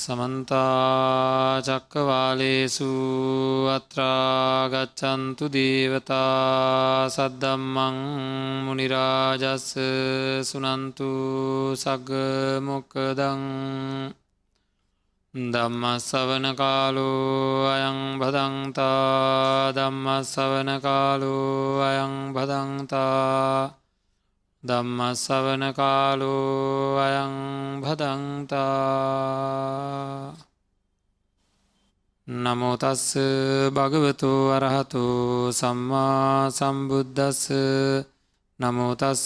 සමන්තාචක්කවාලේසු අත්‍රාගච්චන්තු දේවතා සද්දම්මං මුනිරාජස්ස සුනන්තු සගමොක්කදං දම්මස්සවන කාලෝ අයං බදන්තා දම්මස්සවන කාලෝ අයං බදන්තා ධම්මස්සවන කාලෝ අයං භදන්තා නමෝතස්ස භගවතු අරහතු සම්මා සම්බුද්ධස්ස නමෝතස්ස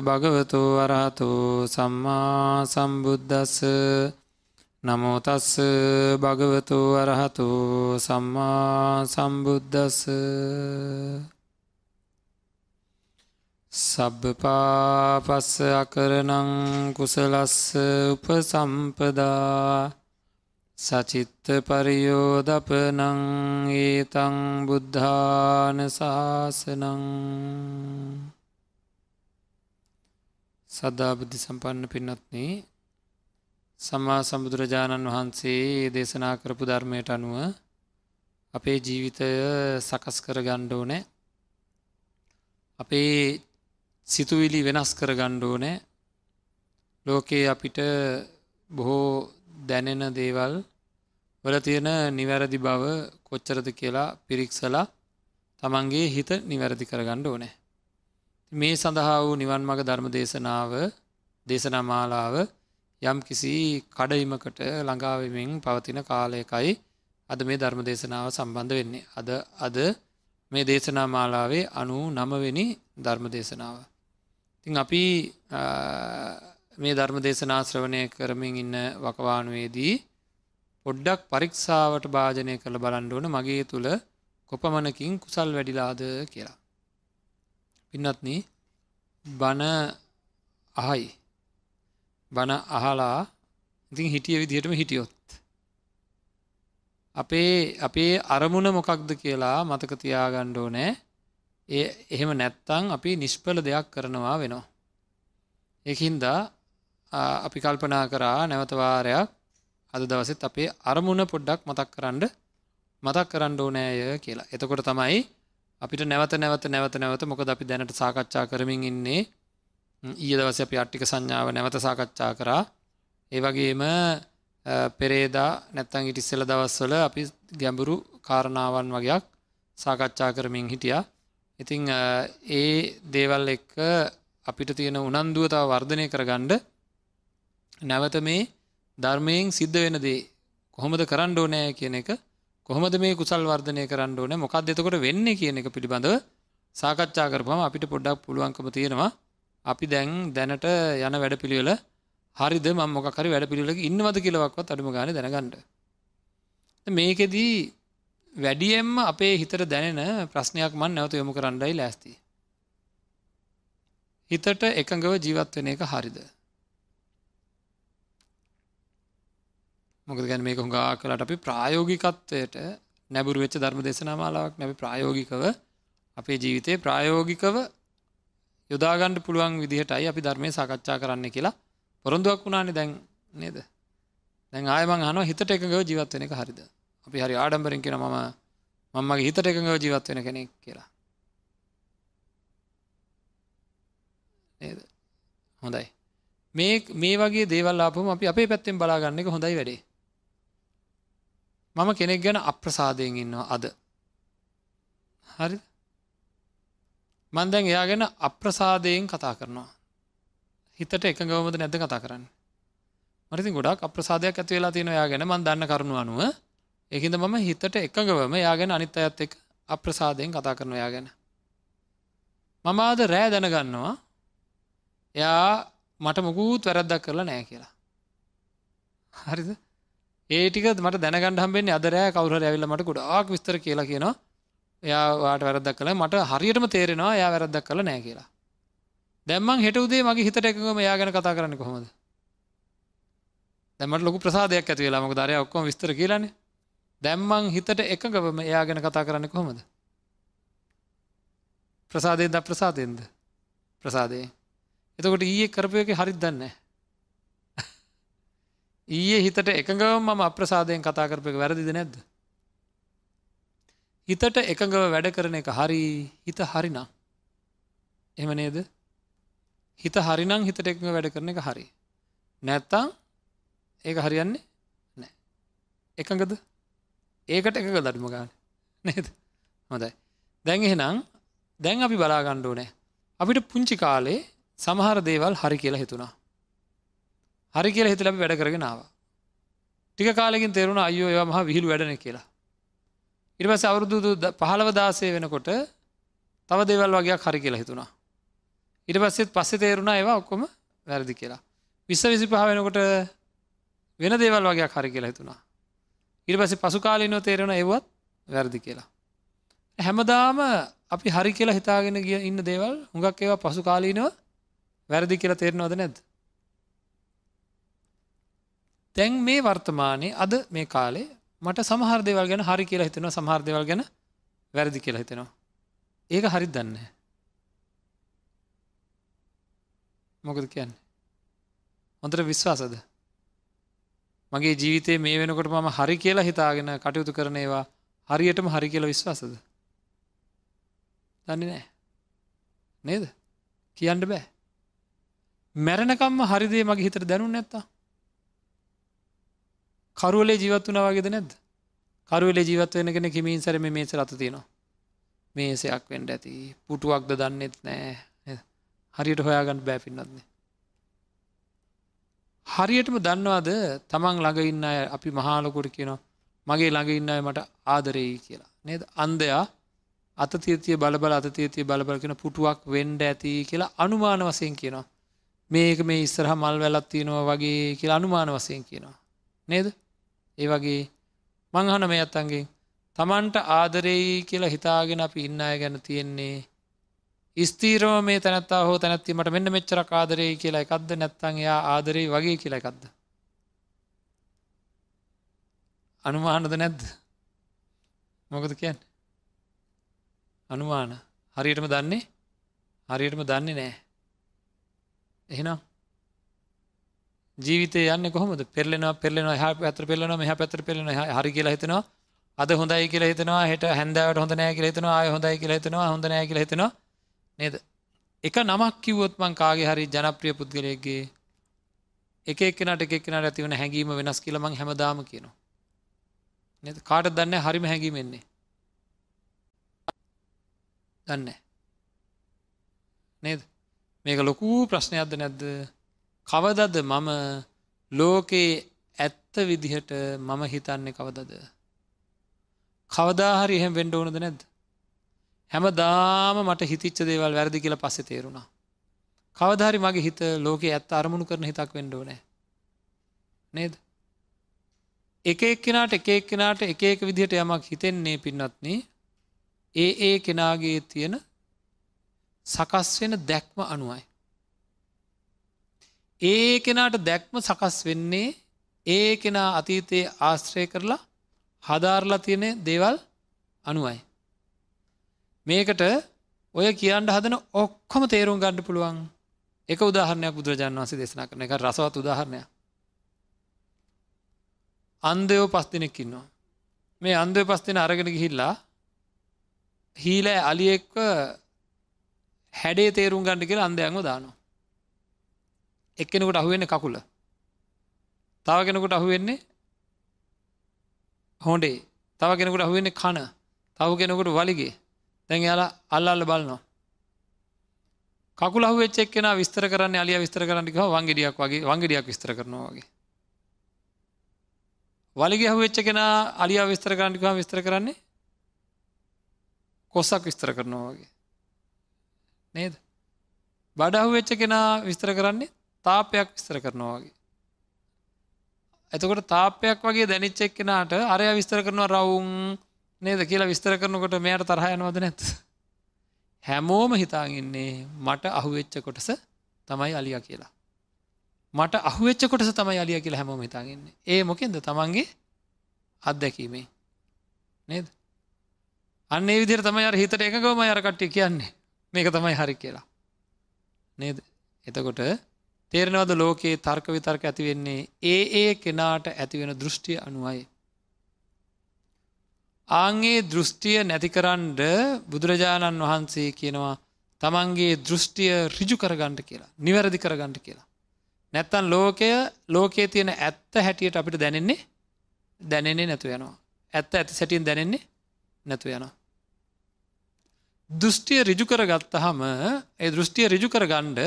භගවතු අරහතු සම්මා සම්බුද්ධස්ස නමෝතස්ස භගවතු අරහතු සම්මා සම්බුද්ධස්ස සබ්බපාපස්ස අකරනං කුසලස්ස උපසම්පදා සචිත්ත පරියෝදපනං ඒතං බුද්ධාන ශාසනං සද්ධාබුද්ධි සම්පන්න පින්නත්න සම්මා සම්බුදුරජාණන් වහන්සේ දේශනා කරපු ධර්මයට අනුව අපේ ජීවිතය සකස් කර ගණ්ඩෝනෑ අපේ සිතුවිලි වෙනස් කර ගණ්ඩෝ නෑ ලෝකයේ අපිට බොහෝ දැනෙන දේවල් වල තියෙන නිවැරදි බව කොච්චරද කියලා පිරික්සලා තමන්ගේ හිත නිවැරදි කරගණ්ඩ ඕනෑ. මේ සඳහා වූ නිවන් මග ධර්ම දේශනාව දේශනා මාලාව යම් කිසි කඩයිමකට ළඟාවමින් පවතින කාලයකයි අද මේ ධර්ම දේශනාව සම්බන්ධ වෙන්නේ. අද අද මේ දේශනා මාලාවේ අනු නමවෙනි ධර්ම දේශනාව. තින් අපි මේ ධර්ම දේශනා ශ්‍රවණය කරමින් ඉන්න වකවානුවේදී පොඩ්ඩක් පරික්ෂාවට භාජනය කළ බලන්ඩුවන මගේ තුළ කොපමණකින් කුසල් වැඩිලාද කියලා. පින්නත්න බණ අහයි බණ අහලා ඉතින් හිටිය විදිහටම හිටියොත්. අපේ අපේ අරමුණ මොකක්ද කියලා මතක තියාගණ්ඩෝ නෑ ඒ එහෙම නැත්තං අපි නිෂ්පල දෙයක් කරනවා වෙනවා. ඒහින්දා අපි කල්පනා කරා නැවතවාරයක් අද දවසෙත් අපේ අරමුණ පොඩ්ඩක් මතක් කරන්න මතක් කරන්න ඕනෑය කියලා. එතකොට තමයි අපිට නැවත නැවත නැවත නැවත මොකද අපි දැනට සාකච්ඡා කරමින් ඉන්නේ ඊය දවස අපි අට්ටික සංඥාව නැවත සාකච්ඡා කරා. ඒ වගේම පෙරේදා නැත්තං ඉටිස්සෙල දවස්වල අපි ගැඹුරු කාරණාවන් වගේයක් සාකච්ඡා කරමින් හිටියා ඉතිං ඒ දේවල් එක්ක අපිට තියෙන උනන්දුව තව වර්ධනය කරගණ්ඩ නැවත මේ ධර්මයෙන් සිද්ධ වෙන දේ කොහොමද කරන්න ඕනෑ කියන එක කොහොමද මේ කුසල් වර්ධනය කරන්න ඕන මොකක් දෙතකොට වෙන්න කියන එක පිළිබඳව සාකච්ඡා කරපම අපිට පොඩ්ඩක් පුළුවන්කම තියෙනවා. අපි දැන් දැනට යන වැඩ පිළිවෙල හරිද? ම මොකරි වැඩ පිළිවෙලක ඉන්නවද කියලවක්වත් අඩුම ගාන දැනගන්නඩ මේකෙදී වැඩියෙන්ම අපේ හිතට දැනෙන ප්‍රශ්නයක් මන් නැවත යොමු කරන්නයි ලෑස්ති. හිතට එකඟව ජීවත් වෙන එක හරිද. මොකද ගැන මේක හුඟා කලට අපි ප්‍රායෝගිකත්වයට නැබුරු වෙච්ච ධර්ම දේශනාමාලාවක් නැබි ප්‍රායෝගිකව අපේ ජීවිතය ප්‍රායෝගිකව යොදාගණ්ඩ පුළුවන් විදිහටයි අපි ධර්මය සාකච්ඡා කරන්න කියලා පොරොන්දුවක් වුණානි දැන් නේද දැන් ආයමං හන හිතට එකඟව ජීවත් වෙන එක හරිද අපි හරි ආඩම්බරින් කියෙන මම මංමගේ හිතට එකඟව ජීවත් වෙන කෙනෙක් කියලා. හොඳයි. මේ මේ වගේ දේවල් ආපුම අපි අපේ පැත්තෙන් බලාගන්න එක හොඳයි වැඩේ. මම කෙනෙක් ගැන අප්‍රසාදයෙන් ඉන්නවා අද. හරි මන්දැන් එයා ගැන අප්‍රසාදයෙන් කතා කරනවා. හිතට එකඟවමද නැද කතා කරන්න? මරිති ගොඩක් අප්‍රසාදයක් ඇති වෙලා තියෙන යා ගැන. මන් දන්න කරුණු අනුව ඒහිද මම හිතට එකඟවම යාගෙන අනිත් අයත් එක් අප්‍රසාදයෙන් කතා කරන යා ගැන. මම ආද රෑ දැනගන්නවා එයා මට මුකුත් වැරද්දක් කරලා නෑ කියලා. හරිද ඒටික මට දැනගන්න හම්බෙන්නේ අද රෑ කවුර ඇවිල්ල මට ගොඩාක් විස්තර කියලා කියනවා එයාවාට වැරදක් කළ මට හරියටම තේරෙනවා යා වැරද්දක් කළ නෑ කියලා. දැම්මන් හෙට උදේ මගේ හිතට එකම යා ගැන කතා කරන්න කොහොමද දැමට ලොකු ප්‍රසාදයක් ඇති වෙලා මොක දරය ඔක්කොම විස්තර කියලන්නේ දැම්මං හිතට එකගවම එයා ගැන කතා කරන්න කොහොමද? ප්‍රසාදයෙන් ද ප්‍රසාදයෙන්ද? ප්‍රසාදය එතකොට ඊයේ කරපයක හරිත් දන්න ඊයේ හිතට එකඟව මම අප්‍රසාදයෙන් කතා කරප එක වැරදිද නැද්ද. හිතට එකඟව වැඩ කරන එක හරි හිත හරිනම්. එම නේද? හිත හරිනම් හිතට එකඟ වැඩ කරන එක හරි. නැත්තං ඒක හරියන්නේ නෑ එකඟද? ඒකට එක දඩුම ගාන නේද? හොඳයි. දැන් එහෙනම් දැන් අපි බලාගණ්ඩෝ නෑ අපිට පුංචි කාලේ සමහර දේවල් හරි කියලා හිතුණා. හරි කියලා හිතල අපි වැඩ කරගෙන ආවා. ටික කාලෙකින් තෙරුණ අයෝ ඒවා මහ විහිළු වැඩන කියලා. ඉරිපස අවුරුදු පහළව දාසය වෙනකොට තව දෙවල් වගේ හරි කියලා හිතුණා. ඉට පස්සෙත් පස්සෙ තේරුණා ඒවා ඔක්කොම වැරදි කියලා. විස්ස විසි පහ වෙනකොට වෙන දේවල් වගේ හරි කියලා හිතුණා. ඉට පස්සේ පසු කාලීනෝ තේරෙන ඒවත් වැරදි කියලා. හැමදාම අපි හරි කියලා හිතාගෙන ගිය ඉන්න දේවල් හුඟක් ඒවා පසු කාලීනව වැරදි කියලා තේරෙනවද නැද්ද? තැන් මේ වර්තමානය අද මේ කාලේ මට සමහර දෙවල් ගැන හරි කියලා හිතෙනවා සමහර දෙවල් ගැන වැරදි කියලා හිතෙනවා. ඒක හරි දන්න මොකද කියන්නේ? හොඳට විශ්වාසද? මගේ ජීවිතේ මේ වෙනකොට මම හරි කියලා හිතාගෙන කටයුතු කරන ඒවා හරියටම හරි කියලා විශ්වාසද? දන්නේ නෑ නේද? කියන්න බෑ. මැරණකම්ම හරිදේ මගේ හිතට දැනුන් නැත්තා කරුවලේ ජීවත් වන වගේද නැද්ද? කරුවලේ ජීවත් වෙන කෙන කිමින් සැර මේස රත තියෙනවා. මේසයක් වෙන්ඩ ඇති. පුටුවක්ද දන්නෙත් නෑ. හරියට හොයාගන්න බෑපින්නත්න්නේ හරියටම දන්නවාද තමන් ළඟ ඉන්න අය අපි මහාලකොට කියනවා මගේ ළඟ ඉන්න අය මට ආදරෙයි කියලා. නේද? අන්දයා අතතිතිය බලබල අතතිතිය බලබල කෙන පුටුවක් වෙන්ඩ ඇති කියලා අනුමාන වසයෙන් කියනවා. මේක මේ ඉස්සරහ මල් වැලත් තියෙනවා වගේ කියලා අනුමාන වසයෙන් කියනවා. නේද? ඒ වගේ මංහන මේ අත්තන්ගේ තමන්ට ආදරෙයි කියලා හිතාගෙන අපි ඉන්න අය ගැන තියෙන්නේ ස්තීරම මේ තැනත්තා හෝ තැනැත්වීමට මෙන්න මෙච්චර ආදරේ කියලා එකක්ද? නැත්තං එයා ආදරේ වගේ කියලා එකක්ද. අනුමානද නැද්ද? මොකද කියන්න? අනුමාන. හරියටම දන්නේ? හරියටම දන්නේ නෑ එහෙනම්? ජීවිතය යන්න කොහොමද? පෙරලෙනවා පෙරලෙනවා හ පැත්‍ර පෙරලෙනවා මෙහ පැත්‍ර පෙරලෙන හරි කියලා හිතනවා. අද හොඳයි කියලා හිතනවා හෙට හැන්දාවට හොඳ නෑ කියලා හිතනවා ආය හොඳයි කියලා හිතනවා හොඳ නෑ කියලා හිතනවා. නේද? එක නමක් කිව්වොත් මං කාගේ හරි ජනප්‍රිය පුද්ගලයක්ගේ එක එක්කනට එක එක්කනට ඇතිවන හැඟීම වෙනස් කියල මං හැමදාම කියනවා. නද? කාට දන්න? හරිම හැඟීමෙන්නේ දන්න. නේද? මේක ලොකූ ප්‍රශ්නයක්ද නැද්ද? කවදද මම ලෝකයේ ඇත්ත විදිහට මම හිතන්නේ කවදද? කවදාහරි එහෙම වෙන්ඩ ඕනද නැද්ද? හැමදාම මට හිතිච්ච දේවල් වැරදි කියලා පස්සෙ තේරුණා. කවධාරි මගේ හිත ලෝකෙ ඇත්ත අරමුණු කරන හිතක් වෙන්ඩෝ නෑ. නේද. එක එක්කෙනාට එක එක්කෙනාට එක එක විදිහට යමක් හිතෙන්නේ පින්නත්න ඒ ඒ කෙනාගේ තියෙන සකස් වෙන දැක්ම අනුවයි. ඒ කෙනාට දැක්ම සකස් වෙන්නේ ඒ කෙනා අතීතයේ ආශ්‍රය කරලා හදාරලා තියෙන දේවල් අනුවයි. මේකට ඔය කියන්න හදන ඔක්කොම තේරුම් ගණ්ඩ පුළුවන්. එක උදාහරණයක් බුදුරජාන් වන්සේ දෙසනා කරන එක රසවත් උදාහරණය අන්දයෝ පස් දෙනෙක්කින්නවා මේ අන්දය පස් දෙෙන අරගෙන ගිහිල්ලා හීල අලියෙක්ව හැඩේ තේරුම් ගණඩ කියලා අන්දයන්ව දානවා. එක්කෙනෙකුට අහුවෙන්න කකුල. තව කෙනෙකුට අහුවෙන්නේ හොඩේ තව කෙනෙකුට අහුවෙන්නේ කන. තව කෙනෙකුට වලිගේ. දැන් යාලා අල්ලල්ල බලනවා. කකුල වෙච්ච එක්ෙන විස්තර කරන්න අලිය විස්තර කරන්නක වංගෙඩියක් වගේ වංගෙඩියක් විස්තර කරනවා වගේ. වලිග හුවෙච්ච කෙන අලිය විස්තර කරන්නක විස්තර කරන්නේ? කොස්සක් විස්තර කරනවා වගේ. නේද? බඩහු වෙච්ච කෙනා විස්තර කරන්නේ තාපයක් විස්තර කරනවා වගේ. එතකොට තාපයක් වගේ දැනිච්චෙක් කෙනාට අරය විස්තර කරනවා රවුන් නේද කියලා විස්තර කරනකොට මෙයට තරහයනවද නැත්. හැමෝම හිතාගන්නේ මට අහුවෙච්ච කොටස තමයි අලිය කියලා. මට අහුවෙච්ච කොටස තමයි අලිය කියලා හැමෝම හිතාගන්නේ ඒ මොකෙන්ද තමන්ගේ අත්දැකීමේ නේද. අන්නේ විදිර තමයි අර හිතට එකකවම අරකට්ටි කියන්නේ මේක තමයි හරි කියලා. නේද එතකොට තේරෙනවද ලෝකයේ තර්ක විතර්ක ඇතිවෙන්නේ ඒ ඒ කෙනාට ඇතිවෙන දෘෂ්ටිය අනුවයි. ආංගේ දෘෂ්ටිය නැතිකරන්ඩ බුදුරජාණන් වහන්සේ කියනවා තමන්ගේ දෘෂ්ටිය රිජු කරගණ්ඩ කියලා නිවැරදි කරගණ්ඩ කියලා. නැත්තන් ලෝකය ලෝකයේ තියෙන ඇත්ත හැටියට අපිට දැනෙන්නේ දැනෙන්නේ නැතු යනවා. ඇත්ත ඇති සැටියෙන් දැනෙන්නේ නැතු යනවා. දෘෂ්ටිය රිජු කර ගත්තහම ඒ දෘෂ්ටිය රිජු කර ගණ්ඩ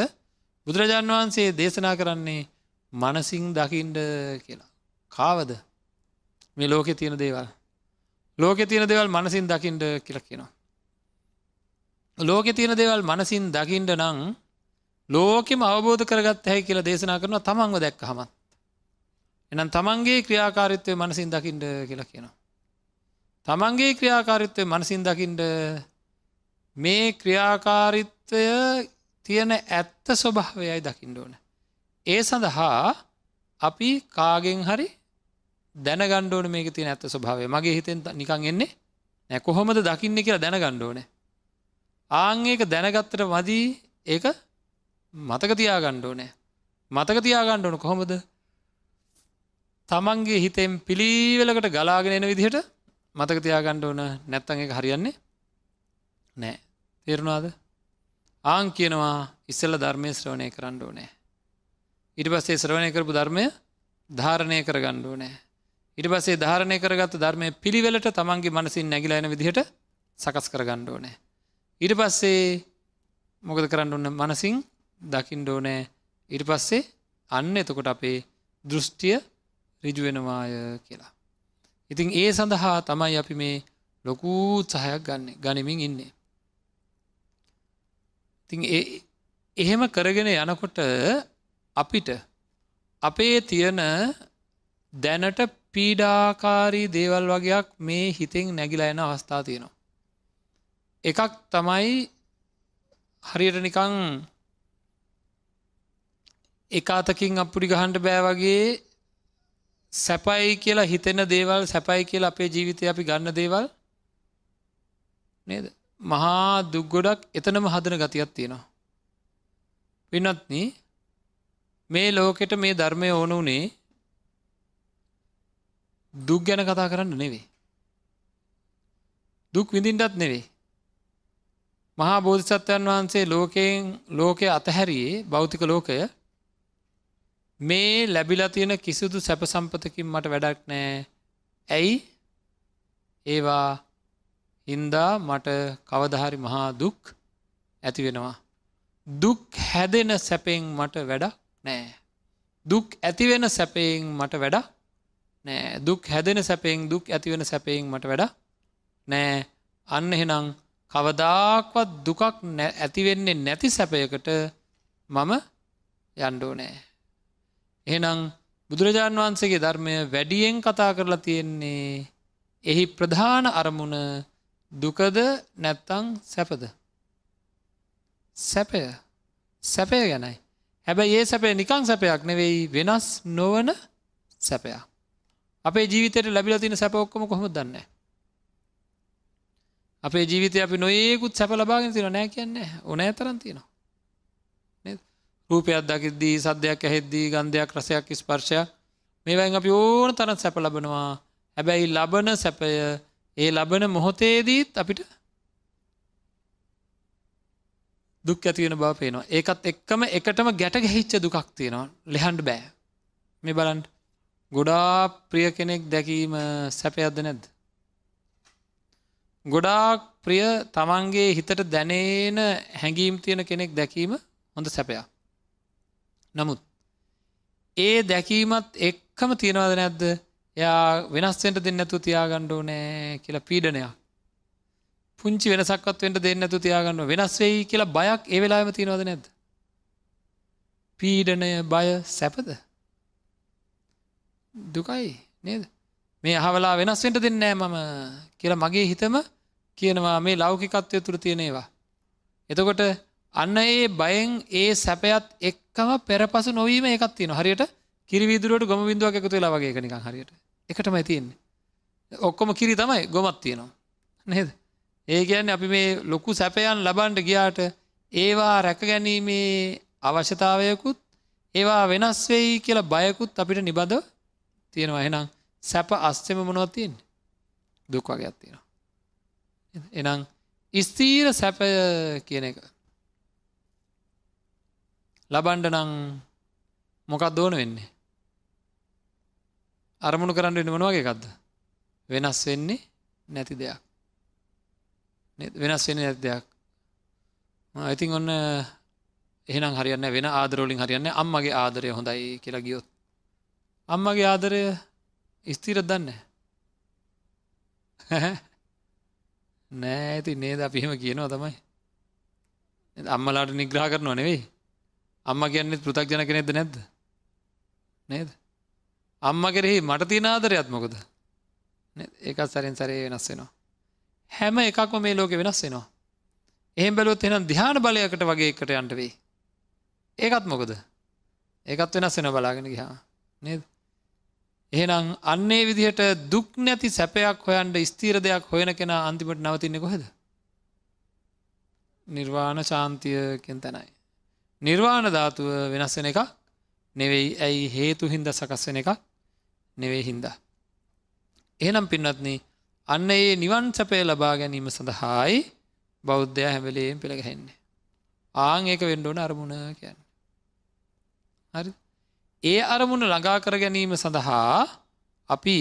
බුදුරජාණන් වහන්සේ දේශනා කරන්නේ මනසිං දකිින්ඩ කියලා. කාවද මේ ලෝකෙ තියෙන දේවල්. ලෝකෙ තියෙන දේවල් මනසින් දකිින්ඩ කියල කියනවා. ලෝකෙ තියෙන දේවල් මනසින් දකිින්ඩ නං ලෝකෙම අවබෝධ කරගත් හැයි කියලා දේශනා කරනවා තමන්ව දැක්ක හමත්. එනම් තමන්ගේ ක්‍රියාකාරිත්වය මනසින් දකිින්ඩ කියලා කියනවා. තමන්ගේ ක්‍රියාකාරිත්වය මනසින් දකිින්ඩ මේ ක්‍රියාකාරිත්වය තියෙන ඇත්ත ස්වභාවයයි දකිින්ඩ ඕන. ඒ සඳහා අපි කාගෙන් හරි දැන ගණ්ඩෝන මේක තියෙන ඇත්ත ස්වභාවය. මගේ හිතෙන් නිකං එන්නේ නැ. කොහොමද දකින්න කියලා දැන ගණ්ඩෝන. ආංඒක දැනගත්තට මදී ඒක මතක තියා ගණ්ඩෝනෑ මතක තියා ගණ්ඩෝන කොහොමද? තමන්ගේ හිතෙන් පිළිවෙලකට ගලාගෙන එන විදිහට මතක තියා ගණ්ඩ ඕන. නැත්තන් එක හරියන්නේ නෑ. තේරුණාද? ආං කියනවා ඉස්සල්ල ධර්මය ශ්‍රවණය කරන්න ඕනෑ. ඉට පස්සේ ශ්‍රවණය කරපු ධර්මය ධාරණය කර ගණ්ඩෝ නෑ ඉට පස්සේ ධාරණය කරගත් ධර්මය පිළිවෙලට තමන්ගේ මනසින් නැගිලයින විදිහට සකස් කර ගණ්ඩෝ නෑ ඉට පස්සේ මොකද කරන්න ඔන්න මනසින් දකිින්ඩෝනෑ ඉට පස්සේ අන්න එතකොට අපේ දෘෂ්ටිය රිජුවෙනවාය කියලා. ඉතින් ඒ සඳහා තමයි අපි මේ ලොකූ සහයක් ගන්න ගනිමින් ඉන්නේ. ඉතින් එහෙම කරගෙන යනකොට අපිට අපේ තියෙන දැනට පීඩාකාරී දේවල් වගේයක් මේ හිතෙන් නැගිලා එන අවස්ථා තියෙනවා. එකක් තමයි හරියට නිකං එකාතකින් අපපුඩි ගහන්ඩ බෑ වගේ සැපයි කියලා හිතෙන දේවල් සැපයි කියලා අපේ ජීවිතය අපි ගන්න දේවල් නේද මහා දුක්ගොඩක් එතනම හදන ගතියක් තියෙනවා. පිනත්න මේ ලෝකෙට මේ ධර්මය ඕන වනේ දුක් ගැන කතා කරන්න නෙවේ. දුක් විඳින්ටත් නෙවේ. මහා බෝධිසත්වයන් වහන්සේ ලෝකයෙන් ලෝකය අතහැරයේ භෞතික ලෝකය මේ ලැබිලා තියෙන කිසිදු සැප සම්පතකින් මට වැඩක් නෑ ඇයි ඒවා හින්දා මට කවදහරි මහා දුක් ඇති වෙනවා. දුක් හැදෙන සැපෙන් මට වැඩක් නෑ. දුක් ඇතිවෙන සැපයෙන් මට වැඩ නෑ දුක් හැදෙන සැපෙන් දුක් ඇතිවෙන සැපයෙන් මට වැඩ නෑ අන්න එහෙනම් කවදාක්වත් දුකක් ඇතිවෙන්නේ නැති සැපයකට මම යන්ඩෝ නෑ. එහෙනම් බුදුරජාණන් වහන්සේගේ ධර්මය වැඩියෙන් කතා කරලා තියෙන්නේ එහි ප්‍රධාන අරමුණ දුකද නැත්තං සැපද. සැපය සැපය ගැනයි. හැබැයි ඒ සැපේ නිකං සැපයක් නෙවෙයි වෙනස් නොවන සැපයක්. අපේ ජීවිතයට ලැබිල තින සැප ඔක්කොම කොහොම දන්න. අපේ ජීවිතය අපි නොඒකුත් සැප ලබාගෙන තින නෑ කියන්නේ. ඕනෑ තරන් තියෙනවා. රූපයක් දකිද්දී සද්‍යයක් ඇහෙද්දී ගන්ධයක් රසයක් ස්පර්ශයක් මේවැන් අපි ඕන තරත් සැප ලබනවා. හැබැයි ලබන සැපය ඒ ලබන මොහොතේදීත් අපිට දුක් ඇතිවෙන බව පේනවා. ඒකත් එක්කම එකටම ගැට ගැහිච්ච දුකක් තියෙනවා. ලෙහන්ඩ බෑ. මේ බලන්ට ගොඩා ප්‍රිය කෙනෙක් දැකීම සැපයක්ද නැද්ද? ගොඩාක් ප්‍රිය තමන්ගේ හිතට දැනේන හැඟීම් තියෙන කෙනෙක් දැකීම හොඳ සැපයක්. නමුත් ඒ දැකීමත් එක්කම තියෙනවද නැද්ද? එයා වෙනස්සෙන්ට දෙන්නතු තියාගණ්ඩෝ නෑ කියලා පීඩනයක්. පුංචි වෙනසක්වත් වෙන්ට දෙන්නතු තියාගන්න වෙනස් වෙයි කියලා බයක් ඒ වෙලාම තියෙනවද නැද්ද? පීඩනය බය සැපද? දුකයි නේද? මේ අහවලා වෙනස්වෙන්ට දෙන්නෑ මම කියලා මගේ හිතම කියනවා මේ ලෞකිකත්වය තුර තියෙනේවා එතකොට අන්න ඒ බයෙන් ඒ සැපයත් එක්කම පෙරපසු නොවීම එකත් තියෙන හරියට කිරිවිදුරුවට ගොම බිඳුවක් එකතු වෙලා වගේ එකනික හරියට. එකටම තියෙන්නේ. ඔක්කොම කිරි තමයි ගොමත් තියෙනවා. නේද? ඒ කියන්නේ අපි මේ ලොකු සැපයන් ලබන්ට ගියාට ඒවා රැක ගැනීමේ අවශ්‍යතාවයකුත් ඒවා වෙනස් වෙයි කියලා බයකුත් අපිට නිබඳ තියෙනවා. එහෙනම් සැප අස්සෙම මොනවද තියෙන්නේ? දුක් වගේක් තියෙනවා. එහෙනම් ස්ථීර සැපය කියන එක ලබන්ඩ නං මොකක් දෝන වෙන්නේ? අරමුණු කරන්න වෙන මොනවගේ එකක්ද? වෙනස් වෙන්නේ නැති දෙයක්. වෙනස් වෙන නැති දෙයක්. ඉතින් ඔන්න එහෙනම් හරියන්න වෙන ආදරෝලින් හරියන්න අම්මගේ ආදරය හොඳයි කියලා ගියොත්. අම්මගේ ආදරය ස්තීර දන්න නෑ ඇති නේද අපිහෙම කියනවා තමයි. අම්මලාට නිග්‍රහ කරනවා නෙවෙයි. අම්ම කියන්නේ පෘතක් ජන කෙනෙක්ද නැද්ද? නේද? අම්ම කෙරෙහි මට තියෙන ආදරයත් මොකද? ඒකත් සරෙන් සරේ වෙනස් වෙනවා. හැම එකක්ම මේ ලෝක වෙනස් වෙනවා. එහෙම බැලුවොත් එහෙනම් ධ්‍යාන බලයකට වගේ එකට යන්න වෙයි. ඒකත් මොකද? ඒකත් වෙනස් වෙන බලාගෙන ගියා නේද? එහෙනම් අන්නේ විදිහට දුක් නැති සැපයක් හොයන්ට ස්තීර දෙයක් හොයන කෙනා අන්තිමට නවතින්නේ කොහෙද නිර්වාණ ශාන්තියකෙන් තැනයි නිර්වාණ ධාතුව වෙනස් වෙන එක නෙවෙයි ඇයි හේතු හින්ද සකස් වෙන එකක් නෙවෙයි හින්දා. එහෙනම් පින්නත්න අන්න ඒ නිවන් සැපය ලබා ගැනීම සඳහායි බෞද්ධය හැමලේෙන් පෙළගැහෙන්නේ. ආං ඒක වෙන්ඩෝන අරමුණ කියන්න. හරි ඒ අරමුණ ළඟා කර ගැනීම සඳහා අපි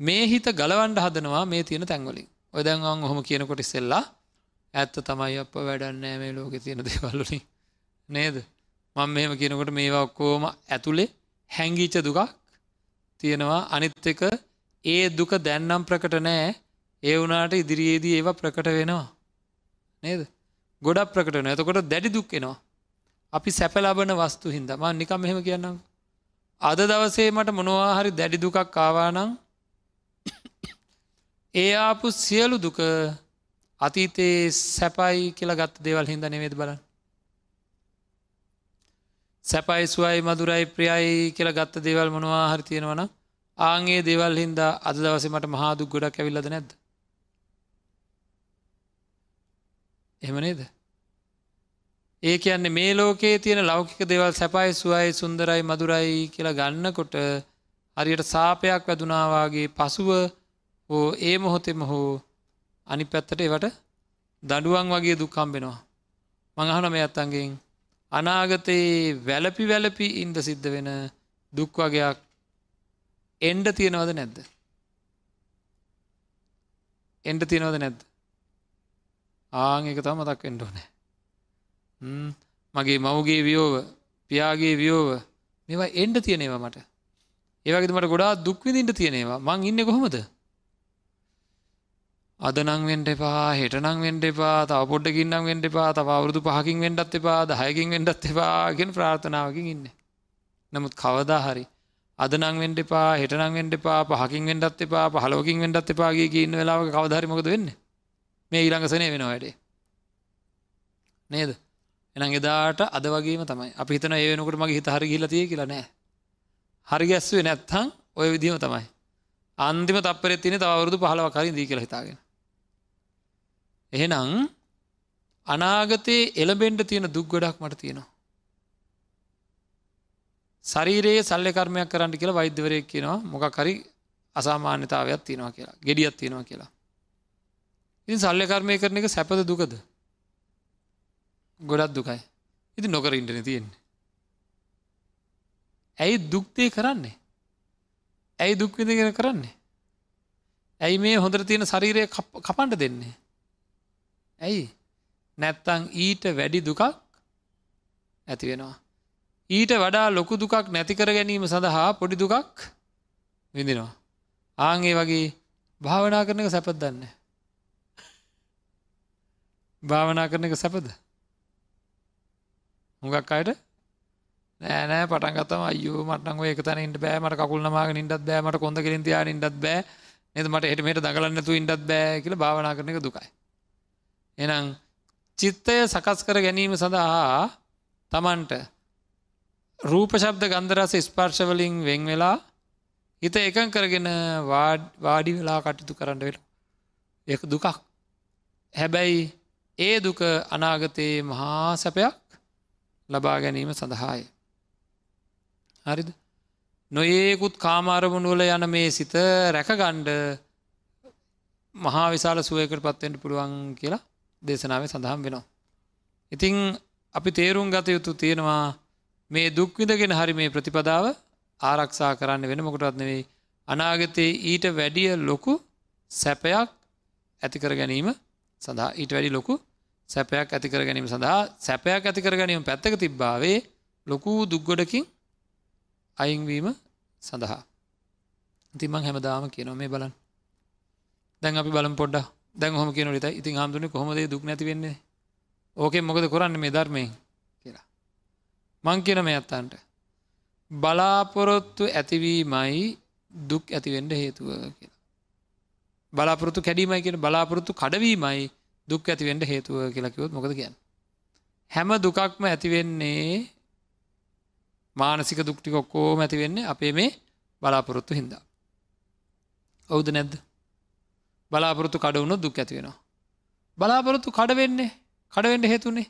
මේ හිත ගලවන්ඩ හදනවා මේ තියෙන තැන්වලින් ඔය දැන්වන් ඔහොම කියනකොට ඉස්සෙල්ලා ඇත්ත තමයි අප වැඩන්නෑ මේ ලෝකෙ තියෙන දේවල්ලුලින් නේද? මං මෙහෙම කියනකොට මේවා ඔක්කෝම ඇතුළේ හැංගීච දුකක් තියෙනවා. අනිත් එක ඒ දුක දැන්නම් ප්‍රකට නෑ. ඒ වුනාට ඉදිරියේදී ඒවා ප්‍රකට වෙනවා. නේද? ගොඩක් ප්‍රකට වෙන එතකොට දැඩි දුක් එනවා. අපි සැපලබන වස්තු හින්ද. ම නිකම් මෙහෙම කියන්නම්. අද දවසේ මට මොනවා හරි දැඩි දුකක් ආවානං ඒ ආපු සියලු දුක අතීතයේ සැපයි කියලා ගත්ත දේවල් හින්ද නෙවේද බලන්න. සැපයි සුවයි මදුරයි ප්‍රියයි කියලා ගත්ත දේවල් මොනවා හරි තියෙනවන ආගේ දේවල් හින්දා අද දවස මට මහාදුක් ගොඩක් ඇවිල්ලද නැද්ද? එහෙම නේද? ඒ කියන්නේ මේ ලෝකයේ තියෙන ලෞකික දේවල් සැපයි සුවයි සුන්දරයි මදුරයි කියලා ගන්නකොට හරියට සාපයක් වැදුනාවාගේ පසුව හෝ ඒ මොහොතෙම හෝ අනි පැත්තට ඒවට දඩුවන් වගේ දුක්කම්බෙනවා මඟහන මේ අත්තන්ගෙන් අනාගතයේ වැලපි වැලපි ඉන්ද සිද්ධ වෙන දුක් වගයක් එන්ඩ තියෙනවද නැද්ද. එන්ඩ තියෙනවද නැද්ද. ආං එක තම මතක් එෙන්ඩ නෑ. මගේ මවගේ වියෝව පියාගේ වියෝව මෙවා එන්ඩ තියෙනවා මට. ඒවගේ මට ගොඩා දුක්විදින්ට තියෙනවා මං ඉන්න කොහොමද? අදනං වෙන්ඩ එපා හෙටනං වෙන්ඩ එපා තව පොඩ්ඩකින්නම් වෙන්ඩ එපා තව අවුරුදු පහකින් වෙන්ඩත් එපා දහයකින් වෙන්ඩත් එපාගෙන ප්‍රාර්ථනාවකින් ඉන්න. නමුත් කවදා හරි අදනං වෙන්ඩ එපා හෙටනං වෙන්ඩ එපා පහකින් වෙන්ඩත් එපා පහලෝකින් වෙන්ඩත් එපාගේ ඉන්න වෙලාව කවධරමකද වෙන්න? මේ ඊළඟසනය වෙන වැඩේ. නේද? එන එදාට අද වගේම තමයි. අපි හිතන ඒ වෙනකට මගේ හිත හරි ගිලතිය කියලා නෑ. හරි ගැස්වේ නැත්තං ඔය විදිම තමයි. අන්තිම තපරෙත් තින තවරුදු පහලව කරින් දී කියලා හිතාගෙන. එහෙනම් අනාගතයේ එළබෙන්ඩ තියෙන දුක් ගොඩක් මට තියෙනවා. ශරීරයේ සල්ල කර්මයක් කරන්න කියලා වෛද්‍යවරයක් කියනවා. මොකක් හරි අසාමාන්‍යතාවයක් තියෙනවා කියලා. ගෙඩියත් තියෙනවා කියලා. ඉතින් සල්ල කර්මය කරන එක සැපද දුකද? ගොඩත් දුකයි. ඉති නොකර ඉන්ටන තියෙන්නේ. ඇයි දුක්තය කරන්නේ. ඇයි දුක්විදිගෙන කරන්නේ. ඇයි මේ හොඳර තියෙන ශරීරය කපන්ට දෙන්නේ. ඇයි නැත්තං ඊට වැඩි දුකක් ඇති වෙනවා. ඊට වඩා ලොකු දුකක් නැතිකර ගැනීම සඳහා පොඩි දුකක් විඳිනවා. ආංගේ වගේ භාවනා කරන එක සැපත් දන්න. භාවනා කරන එක සැපද. හුඟක් අයට? නෑනෑ පටන්ගතම අයෝ මටන ඒක තන ඉට බෑ. මට කකුල් නමාග ඉටත් බෑමට කොඳ කිරින් තියා ඉටත් බෑ. නද? මට එටමට දගලන්නතු ඉටත් බෑ කියල භාවනා කරන එක දුකයි. එනම් චිත්තය සකස් කර ගැනීම සඳහා තමන්ට රූපශබ්ද ගන්දරස ස්පර්ශවලින් වෙන් වෙලා හිත එකන් කරගෙන වාඩි වෙලා කටයුතු කරන්න වෙල එක දුකක්. හැබැයි ඒ දුක අනාගතයේ මහා සැපයක්. ලබා ගැනීම සඳහාය. හරිද? නොඒකුත් කාමාරමුණුවල යන මේ සිත රැකගණ්ඩ මහා විශාල සුවයකට පත්වෙන්ට පුළුවන් කියලා දේශනාව සඳහම් වෙනවා. ඉතිං අපි තේරුම් ගත යුතු තියෙනවා මේ දුක්විදගෙන හරි මේ ප්‍රතිපදාව ආරක්ෂා කරන්න වෙන මොකටත් නෙවෙයි. අනාගතයේ ඊට වැඩිය ලොකු සැපයක් ඇතිකර ගැනීම සඳහා ඊට වැඩි ලොකු සැපයක් ඇතිකර ගැනීම සඳහා සැපයක් ඇතිකර ගැනීම පැත්තක තිබ්බාවේ ලොකු දුක්ගොඩකින් අයිංවීම සඳහා. තිමං හැමදාම කියනවා මේ බලන් දැන් අපි බලම් පොඩ්ඩ දැන් හොම කියන ට ඉතින් හාමුදුරන කොහොමද දුක් නැති වෙන්නේ? ඕකෙන් මොකද කරන්න මේ ධර්මය කියලා. මං කියන මේ අත්තන්ට බලාපොරොත්තු ඇතිවීමයි දුක් ඇතිවෙන්ඩ හේතුව කියලා. බලාපොරොත්තු කැඩීමයි කියෙන බලාපොරොත්තු කඩවීමයි දුක් ඇතිවෙන්ඩ හේතුව කියලකිවොත් මොකද කියන්න හැම දුකක්ම ඇතිවෙන්නේ මානසික දුක්ටි ඔක්කෝම ඇති වෙන්නේ අපේ මේ බලාපොරොත්තු හින්දා. ඔවුද නැද්ද බලාපොරොත්තු කඩවුණු දුක් ඇති වෙනවා. බලාපොරොත්තු කඩවෙන්නේ කඩවෙන්ඩ හේතුනේ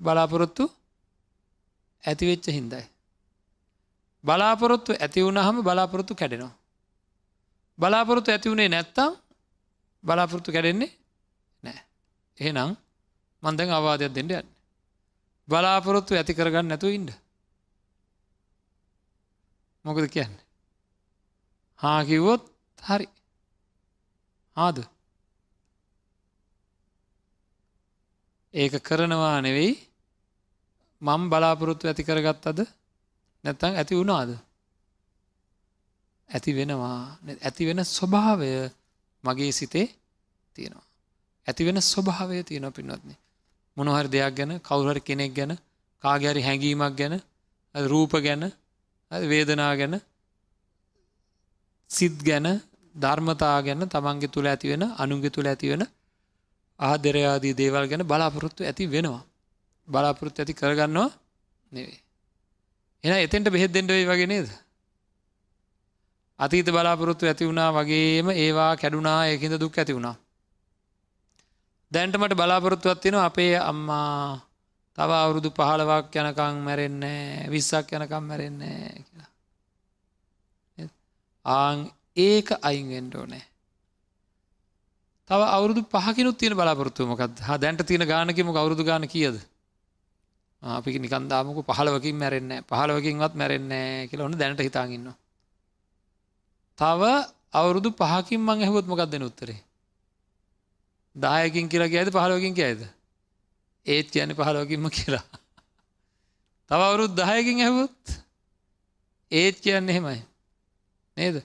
බලාපොරොත්තු ඇතිවෙච්ච හින්දයි. බලාපොරොත්තු ඇති වුණහම බලාපොරොත්තු කැඩෙනවා. බලාපොරොත්තු ඇති වුණේ නැත්තම් බලාපොරොත්තු කැඩෙන්නේ නෑ. එහෙනම් මන්දැන් අවාදයක් දෙන්න යන්න. බලාපොරොත්තු ඇති කරගන්න නැතු ඉන්ඩ. මොකද කියන්න. හා කිව්වොත් හරි ආද ඒක කරනවා නෙවෙයි මම් බලාපොරොත්තු ඇති කරගත් අද නැත්තං ඇති වුණාද ඇති වෙනවා ඇති වෙන ස්වභාවය මගේ සිතේ තියෙනවා ඇති වෙන ස්වභාවය තියෙන පින්වත්න්නේ මොනහරි දෙයක් ගැන කවුහරි කෙනෙක් ගැන කාගැරි හැඟීමක් ගැන රූප ගැන වේදනා ගැන සිත් ගැන ධර්මතා ගැන තමන්ගේ තුළ ඇතිවෙන අනුන්ගේ තුළ ඇතිවෙන ආදරයාදී දේවල් ගැන බලාපොරොත්තු ඇති වෙනවා. බලාපොරොත්තු ඇති කරගන්නවා නෙවේ එන එතෙන්ට බෙහෙත් දෙෙන්ට වේ වගේ නේද? අතීත බලාපොරොත්තු ඇති වුණා වගේම ඒවා කැඩුනා ඒකින්ද දුක් ඇති වුණා. දැන්ටමට බලාපොරොත්තුවත් තියෙන අපේ අම්මා තව අවුරුදු පහළවක් යනකං මැරෙන්නේ විස්සක් යනකම් මැරෙන්නේ කියලා. ආං ඒක අයින්ෙන්ඩ ඕනෑ. තව අවුදු පහකිනුත් තියෙන බලාපොරත්තුමකත් හ දැන්ට තියෙන ගානකම අවුරුදු ගාන කියද. අපි නිකන්දාමක පහලවකින් මැරෙන්න පහලවකින්වත් මැරෙන්නේ කියලා ඔන්න දැනට හිතාගන්න. තව අවුරුදු පහකින් මං ඇහුවොත් මොකක් දෙන උත්තරේ. දායකින් කියලා කියද පහලවකින් කියයිද. ඒත් කියන පහලෝකින්ම කියලා. තව අවුරුත් දහයකින් ඇහවොත් ඒත් කියන්න එහෙමයි. නේද.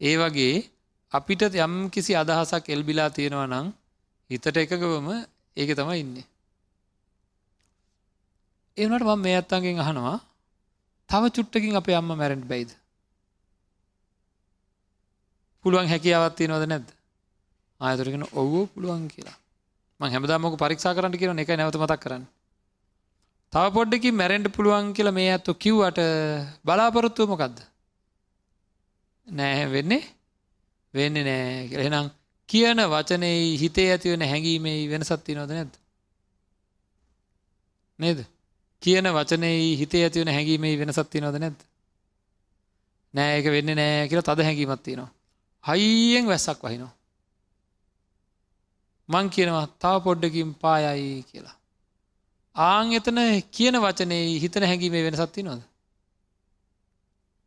ඒ වගේ අපිට යම් කිසි අදහසක් එල්බිලා තියෙනවා නං හිතට එකගවම ඒක තමයි ඉන්නේ. ඒනට මම මේ අත්තන්ගෙන් අහනවා තව චුට්ටකින් අපේ අම්ම මැරෙන්ට බයිද. පුළුවන් හැකියාවත්තිය නොද නැද්ද ආයතුරගෙන ඔව්වෝ පුළුවන් කියලා. හැමදාමක පරික්ෂා කරන්න කියන එක නැවත මතක් කරන්න. තව පොඩ්ඩකින් මැරෙන්ඩ පුළුවන් කියලා මේ ඇත්තු කිව්වට බලාපොරොත්තුව මොකක්ද. නෑ වෙන්නේ වෙන්නේ නෑ එහෙනම් කියන වචනයේ හිතේ ඇතිවෙන හැඟීමේ වෙනසත්ති නොද නැද. නේද. කියන වචනයේ හිතේ ඇතිවන හැඟීමේ වෙනසත්ති නොද නැද. නෑ එක වෙන්න නෑ කියලා තද හැඟීමත්තිනවා. හයියෙන් වැස්සක් වහිනවා. මං කියනවා තව පොඩ්ඩකින් පායයි කියලා. ආං එතන කියන වචනේ හිතන හැඟීමේ වෙනසත් තිනොද.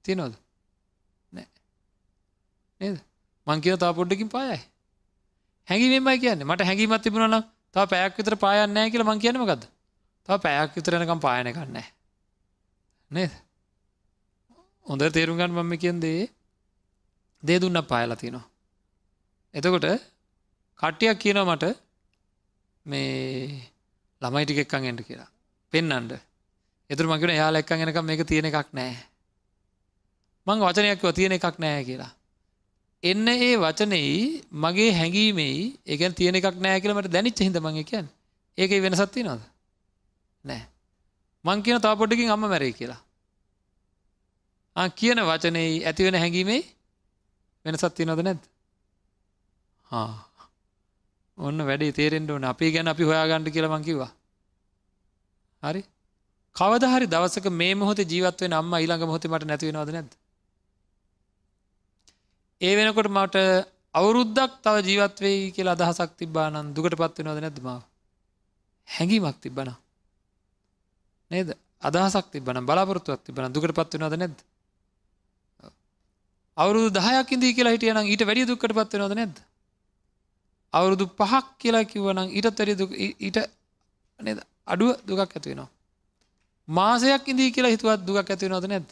තිනොද නෑ නේද මං කියන තා පොඩ්ඩකින් පායයි. හැඟීමෙන්මයි කියන්නේ මට හැඟීමත් තිබුණන තා පැයක් විතර පායන්නෑ කියලා මං කියනම ගද තා පැයක් විතරනකම් පායන කන්නෑ නේද හොඳ තේරුම්ගන්න මම කියන්දේ දේ දුන්න පායලා තිනවා. එතකොට කට්ටියක් කියනව මට මේ ළමයි ටික එක්කන් එන්ට කියලා. පෙන්නන්ට එතුර මගෙන යාල එක්කන් එනකම් මේක තියෙන එකක් නෑ. මං වචනයක්ව තියෙන එකක් නෑ කියලා. එන්න ඒ වචනෙයි මගේ හැඟීමෙයි ඒකැන් තියෙන එකක් නෑ කියලමට දැනිච්ච හිද මං කියන් ඒක වෙනසත්ති නොද නෑ. මං කියන තාපොඩ්ඩකින් අම්ම මැරයි කියලා. කියන වචනෙයි ඇතිවෙන හැඟීමේ වෙනසත්ති නොද නැද්ද? හා. ඔන්න වැඩේ තේරෙන්ට ඕන අපි ගැන අපි හොයාගන්නඩ කියලමං කිවා හරි කවදහරි දවසක මේ මොහොත ජීවත්වෙන් අම්ම ඊළඟ මොහොත මට නැතිවෙනවද නැද. ඒ වෙනකොට මට අවුරුද්දක් තව ජීවත්වෙයි කියලා අදහසක් තිබානන් දුකට පත්වෙනවද නැද්මාව. හැඟීමක් තිබ්බන. නේද අදහසක් තිබන බලාපොරත්තුවක් තිබන දුකට පත්වෙනවද නැද්ද. අවුරුදු දහයක් ඉදී කියලා හිටියනම් ඊට වැඩි දුක්කට පත්වෙනවද නැද්ද. අවුරුදු පහක් කියලා කිව්වනම් ඊටත් වැඩි ඊට නේද අඩුව දුකක් ඇතිවෙනවා. මාසයක් ඉදී කියලා හිතුවත් දුකක් ඇතිවෙනවද නැද්ද.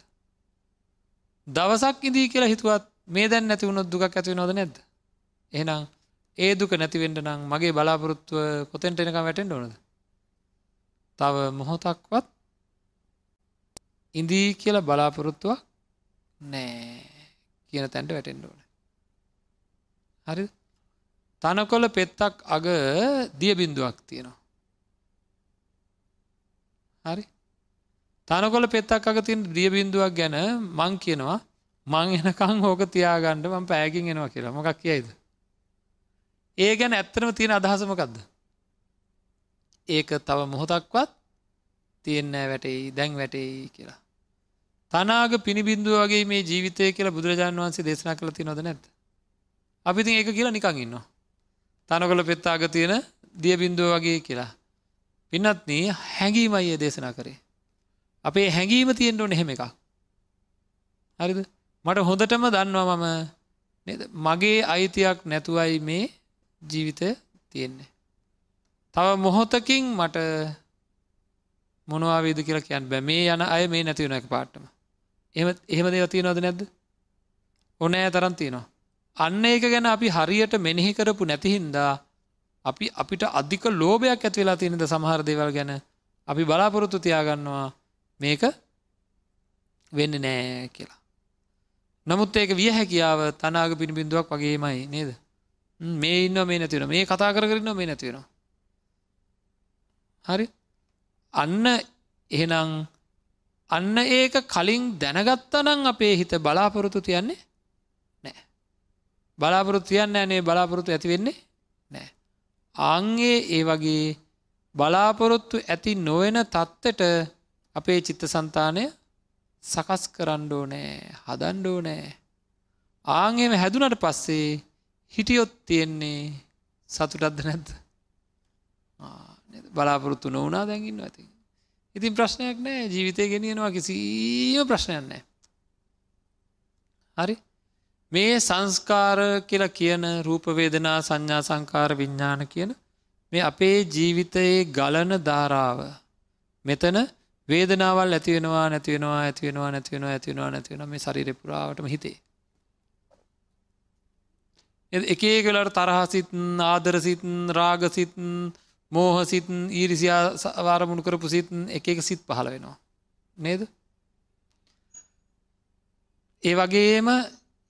දවසක් ඉදී කියලා හිතුවත් මේ දැන් නැතිවුණොත් දුකක් ඇතිවෙනවද නැද්ද. එහෙනම් ඒ දුක නැතිවෙන්ට නම් මගේ බලාපොරොත්තුව කොතෙන්ට එනකම් වැටෙන්ට ඕනද. තව මොහොතක්වත් ඉදී කියලා බලාපොරොත්තුවක් නෑ කියන තැන්ට වැටෙන්ඩ ඕන. හරි තනකොල පෙත්තක් අග දිය බින්දුවක් තියෙනවා. හරි තනකොල පෙත්තක් අග තින් දිය බින්දුවක් ගැන මං කියනවා මං එනකං හෝක තියාගණ්ඩ මං පෑකින් එනවා කියලා මොකක් කියයිද. ඒ ගැන ඇත්තනම තියෙන අදහසමකක්ද. ඒක තව මොහොතක්වත් තියෙන්නෑ වැටෙයි දැන් වැටෙයි කියලා. තනාග පිණිබින්දුව වගේ මේ ජීවිතය කියලා බුදුරජාණන් වහන්සේ දේශනා කළ ති නොද නැත්. අපිතින් ඒක කියලා නිකං ඉන්නවා. තනකොළ පෙත්තාග තියෙන දිය බින්දුව වගේ කියලා. පින්නත්න හැඟීමයි දේශනා කරේ. අපේ හැඟීම තියෙන්ට ඕන එහෙම එකක්. හරිද මට හොඳටම දන්නවා මම මගේ අයිතියක් නැතුවයි මේ ජීවිතය තියෙන්නේ. තව මොහොතකින් මට මොනවාවේද කියලා කියන්න බෑ මේ යන අය මේ නැතිවුණ එක පාට්ටම එම එහෙම දේව තියෙනවද නැද්ද ඕනෑ තරන් තියෙනවා අන්න ඒක ගැන අපි හරියට මෙනෙහි කරපු නැතිහින්දා අපි අපිට අධික ලෝභයක් ඇති වෙලා තියෙනද සමහර දේවල් ගැන අපි බලාපොරොත්තු තියාගන්නවා මේක වෙන්න නෑ කියලා. නමුත් ඒක විය හැකියාව තනාග පිණිබිඳුවක් වගේමයි නේද? මේ ඉන්න මේ නැතිවෙන මේ කතා කරන්න මේ නැතිවෙනවා හරි? අන්න එහෙනම් අන්න ඒක කලින් දැනගත්තනං අපේ හිත බලාපොරොත්තු තියන්නේ නෑ බලාපොරොත්තු තියන්න ඇනේ බලාපොරොත්තු ඇති වෙන්නේ නෑ ආංගේ ඒ වගේ බලාපොරොත්තු ඇති නොවෙන තත්ත්වට අපේ චිත්ත සන්තානය සකස් කරණ්ඩෝ නෑ හදන්ඩෝ නෑ ආංගේම හැදුනට පස්සේ හිටියොත් තියෙන්නේ සතුටත්ද නැද්ද? බලාපොරොත්තු නොවනා දැඟින්න ඇති. ඉතින්. ප්‍රශ්නයක් නෑ ජීවිතය ගෙනියනවා කිසිීම ප්‍රශ්නයන්නෑ. හරි? මේ සංස්කාර කියලා කියන රූපවේදනා සංඥා සංකාර විඤ්ඥාන කියන මේ අපේ ජීවිතයේ ගලන ධාරාව මෙතන වේදනාවල් ඇතිවෙනවා නැතිවෙනවා ඇතිවෙනවා නැතිවෙනවා ඇතිවෙනවා නැතිවෙන මේ ශරිර පුරාවටම හිතේ. එකේ කලට තරහසිත් ආදරසිත් රාගසිත් මෝහසිත් ඊරිසියා වාරමුණු කරපු සිත් එක එක සිත් පහළ වෙනවා. නේද? ඒ වගේම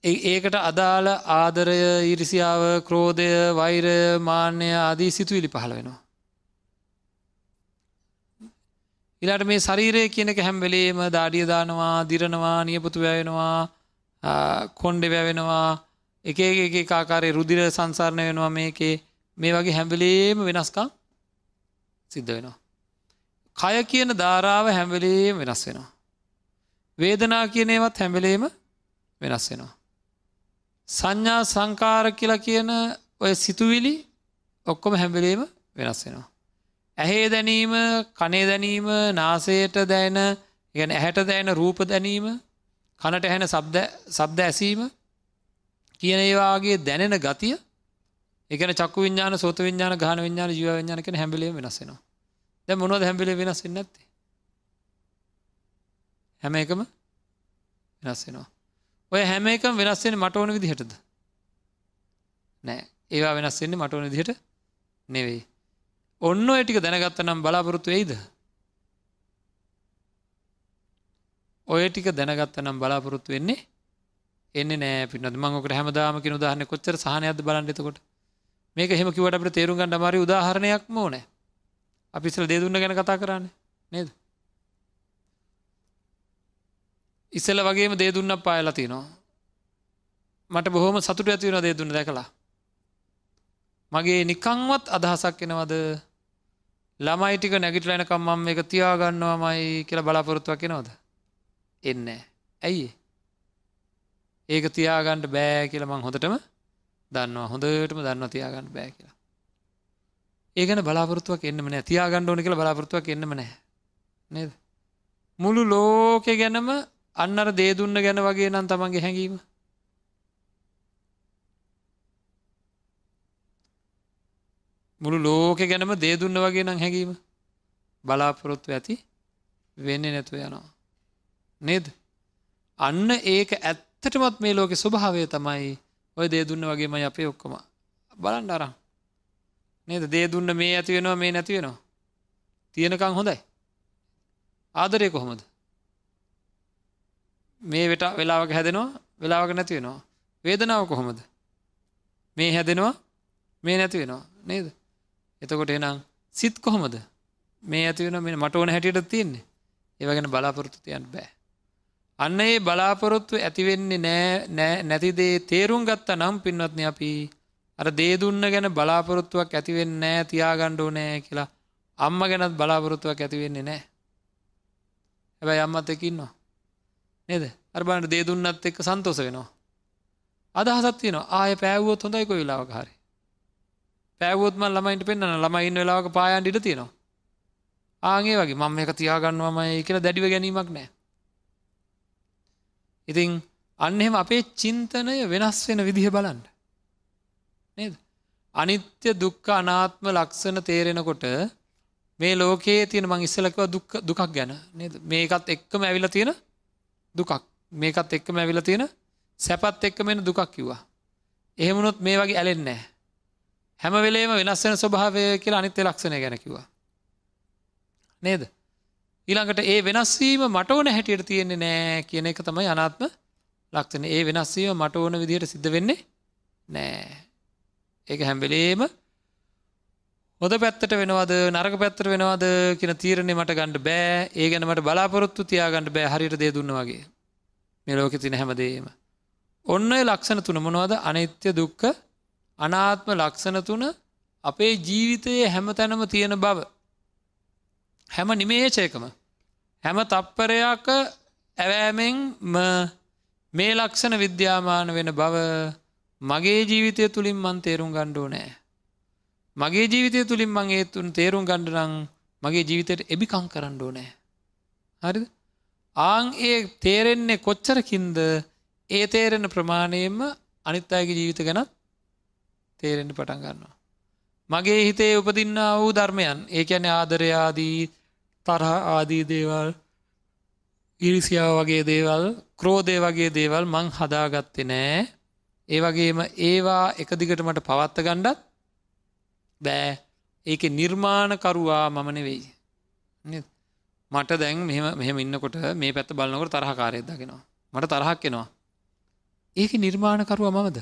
ඒකට අදාළ ආදරය ඉරිසියාව ක්‍රෝධය වෛරය මාන්‍ය ආදී සිතුවිලි පහළ වෙනවා. ඉලාට මේ ශරීරය කියනක හැම්වෙලේම දාඩිය දානවා දිරනවා නියපුතු වැවෙනවා කොන්්ඩෙ වැවෙනවා එක එක කාකාරය රුදිර සංසාරණය වෙනවා මේකේ මේ වගේ හැම්වලේම වෙනස්කම් සිද්ධ වෙනවා. කය කියන ධාරාව හැම්වෙලේම වෙනස් වෙනවා. වේදනා කියනේවත් හැම්වෙලේම වෙනස් වෙනවා. සංඥා සංකාර කියලා කියන ඔය සිතුවිලි ඔක්කොම හැම්වෙලේම වෙනස් වෙනවා. ඇහේ දැනීම කනේ දැනීම නාසයට දැන ගැන ඇහැට දැන රූප දැනීම කනට ඇහෙන සබ්ද ඇසීම කියන ඒවාගේ දැනෙන ගතිය එකන චක්ක විඤ්ඥාන සෝත විඤ්ඥාන ගාන විඤ්ඥාන ජීව විඤ්ඥානක හැබිලේ වෙනස්සෙනවා දැ මොනොද හැබිලේ වෙනස් වෙන්න ඇත්තේ හැම එකම වෙනස්සෙනවා ඔය හැම එකම වෙනස්සෙන මට ඕන විදිහටද? නෑ. ඒවා වෙනස්සෙන්නේ මට ඕන විදිහට නෙවෙයි. ඔන්න ඇටික දැනගත්ත නම් බලාපොරොත්තු වෙයිද? ඔය ටික දැනගත්ත නම් බලාපොරොත්තු වෙන්නේ එන්න නෑ පිනත් මංකට හැමදාමක උදාහන්න කොච්චර සහනයක්ද බලන්නෙතකොට මේක හෙම කිවට අපට තේරුම් ගන්න මරි උදාහරණයක් මෝන අපිසල් දේදුන්න ගැන කතා කරන්න නේද? ඉස්සල වගේම දේදුන්න පායලා තිනවා. මට බොහොම සතුට ඇතිවෙන දේදුන්න දැකලා. මගේ නිකංවත් අදහසක් එනවද? ළමයි ටික නැගිටලනකම් මම එක තියාගන්නවාමයි කියලා බලාපොරොත්තුවක් එනවද? එන්න ඇයි? ඒක තියාගණ්ඩ බෑ කියල මං හොඳටම දන්නවා. හොඳටම දන්න තියාගන්න බෑ කියලා. ඒගන බලාපොරත්තුවක් එන්නම නෑ තියාගණ්ඩ ඕන කියලා බලාපොරත්තුවක් එන්නම නෑ නේද? මුළු ලෝකෙ ගැනම අන්නර දේදුන්න ගැන වගේ නම් තමන්ගේ හැඟීම මුළු ලෝකෙ ගැනම දේදුන්න වගේ නම් හැඟීම බලාපොරොත්තු ඇති වෙන්න නැතු යනවා. නේද. අන්න ඒක ඇත්තටමත් මේ ලෝකෙ ස්වභාවය තමයි ඔය දේදුන්න වගේම අපේ ඔක්කොම බලන්ඩ අරම්. නේද දේදුන්න මේ ඇති වෙනවා මේ නැති වෙනවා. තියෙනකං හොඳයි. ආදරය කොහොමද. මේ වෙට වෙලාවක හැදෙනවා වෙලාවක නැති වෙනවා. වේදනාව කොහොමද. මේ හැදෙනවා මේ නැති වෙනවා නේද. එතකොට එනම් සිත් කොහොමද මේ ඇති වෙන මේ මට ඕන හැටියට තියෙන්නේ ඒවගෙන බලාපොරොත්තු තියන් බෑ. අන්න ඒ බලාපොරොත්තු ඇතිවෙන්නේ නෑ නැතිදේ තේරුම් ගත්තා නම් පින්වත්න අපි අර දේදුන්න ගැන බලාපොරොත්තුවක් ඇතිවෙන්න නෑ තියාගණ්ඩෝ නෑ කියලා අම්ම ගැනත් බලාපොරොත්තුවක් ඇතිවෙන්නේ නෑ. හැබැයි අම්මත් එකකින්නවා. නේද අර්බාන්ට දේදුන්නත් එක්ක සන්තෝස වෙනවා. අදහසත් තියෙනවා ආය පෑවුවොත් හොඳයික වෙලාවක හරි. පෑවොත්ම ළමයින්ට පෙන්න්න ළමයින්න වෙලාවක පායන් ඉට තියෙනවා. ආගේ වගේ මං එක තියාගන්නවමයි කියලා දැඩිව ගැනීමක් නෑ. ඉතිං අන්න එහෙම අපේ චින්තනය වෙනස් වෙන විදිහ බලන්න. නේද. අනිත්‍ය දුක්ක අනාත්ම ලක්ෂණ තේරෙනකොට මේ ලෝකයේ තියෙන මං ඉස්සලකව දුකක් ගැන නේද මේකත් එක්කම ඇවිල තියෙන දුකක් මේකත් එක්කම ඇවිල තියෙන සැපත් එක්ක මෙෙන දුකක් කිව්වා. එහෙමුණොත් මේ වගේ ඇලෙන්නෑ හැම වෙලේම වෙනස් වෙන ස්වභාවය කියලා අනිත්‍ය ලක්ෂණය ගැන කිව්වා. නේද? ඊළඟට ඒ වෙනස්වීම මට ඕන හැටියට තියෙන්නේ නෑ කියන එක තමයි අනාත්ම ලක්ෂණ. ඒ වෙනස්වීම මට ඕන විදිහට සිද්ධ වෙන්නේ නෑ. ඒක හැම වෙලේම හොඳ පැත්තට වෙනවද නරක පැත්තට වෙනවද කියන තීරණය මට ගන්න බෑ. ඒ ගැන මට බලාපොරොත්තු තියාගන්න බෑ හරියට දේ දුන්න වගේ. මේ ලෝකෙ තියෙන හැමදේම. ඔන්න ඔය ලක්ෂණ තුන මොනවද? අනිත්‍ය දුක්ඛ අනාත්ම ලක්ෂණ තුන අපේ ජීවිතයේ හැම තැනම තියෙන බව. හැම නිමේචයකම හැම තප්පරයක් ඇවෑමෙන් මේ ලක්ෂණ විද්‍යාමාන වෙන බව මගේ ජීවිතය තුළින් මන් තේරුම් ගණ්ඩෝ නෑ. මගේ ජීවිතය තුළින් මං ඒතුන් තේරුම් ගණ්ඩනං මගේ ජීවිතයට එබිකං කරන්නඩෝ නෑ. හරිද? ආං ඒ තේරෙන්නේ කොච්චරකින්ද ඒ තේරෙන ප්‍රමාණයෙන්ම අනිත් අයගේ ජීවිත ගැනත් තේරෙන්ට පටන් ගන්නවා. මගේ හිතේ උපදින්න වූ ධර්මයන් ඒ ඇන ආදරයාදී තරහ ආදී දේවල් ඉරිසියාව වගේ දේවල් ක්‍රෝධය වගේ දේවල් මං හදාගත්තේ නෑ ඒ වගේම ඒවා එක දිගට මට පවත්ත ගණ්ඩත් බෑ. ඒක නිර්මාණකරුවා මම නෙවෙයි. මට දැන් මෙම මෙහම ඉන්නකොට මේ පැත්ත බලන්නකොට තරහකාරයක් දගෙනවා මට තරහක් එෙනවා. ඒක නිර්මාණකරුව මමද?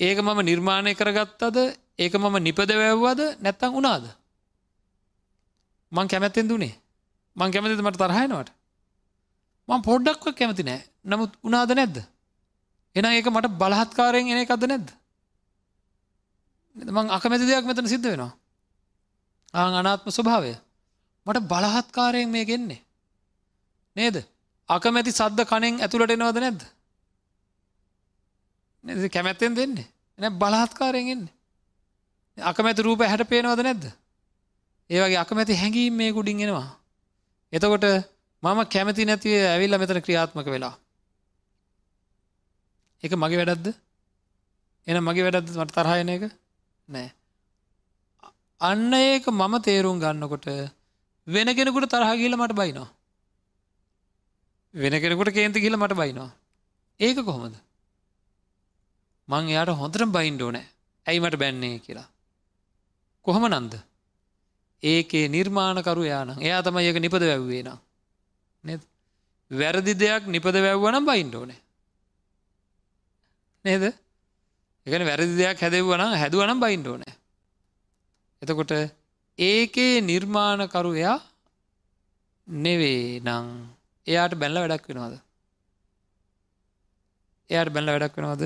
ඒක මම නිර්මාණය කරගත්තද? ඒක මම නිපද වැැව්වද නැත්තං උනාද. මං කැමැත්තෙන් දුනේ මං කැමතිද මට තරහයනවට. මං පොඩ්ඩක්ව කැමති නෑ. නමුත් උනාද නැද්ද. එන ඒක මට බලහත්කාරයෙන් එන එකක්ද නැද්ද. මං අකමැති දෙයක් මෙතන සිද්ධ වෙනවා. ආං අනාත්ම ස්වභාවය. මට බලහත්කාරයෙන් මේ ගෙන්නේ. නේද. අකමැති සද්ද කනෙන් ඇතුළට එනවද නැද්ද. කැමැත්තෙන් දෙන්නේ එන බලහත්කාරයෙන් එන්නේ. අකමැති රූප හැට පේනවද නැද්ද. ඒවගේ අකමැති හැඟීම් මේ කුඩින් එෙනවා. එතකොට මම කැමති නැතිව ඇවිල්ල මෙතන ක්‍රියාත්මක වෙලා. එක මගේ වැඩක්ද එන මගේ වැඩක්ද මට තරහයන එක නෑ. අන්න ඒක මම තේරුම් ගන්නකොට වෙන කෙනෙකුට තරහ කියල මට බයිනවා. වෙන කෙනෙකුට කේන්ති කියල මට බයිනවා. ඒක කොහොමද. මං එයාට හොඳට බයින්ඩෝ නෑ ඇයි මට බැන්නේ කියලා. කොහොම නන්ද. ඒකේ නිර්මාණකරු යාන එයා තම ඒක නිපද වැැව්වේ නම්. නෙ වැරදි දෙයක් නිපද වැැව්වනම් බයින්ඩෝනේ. නේද එකන වැරදි දෙයක් හැදව්වනම් හැදුවනම් බයින්ඩෝනෑ. එතකොට ඒකේ නිර්මාණකරුයා නෙවේ නං එයාට බැල්ල වැඩක් වෙනවාද. එයාට බැල්ල වැඩක් වෙනවාද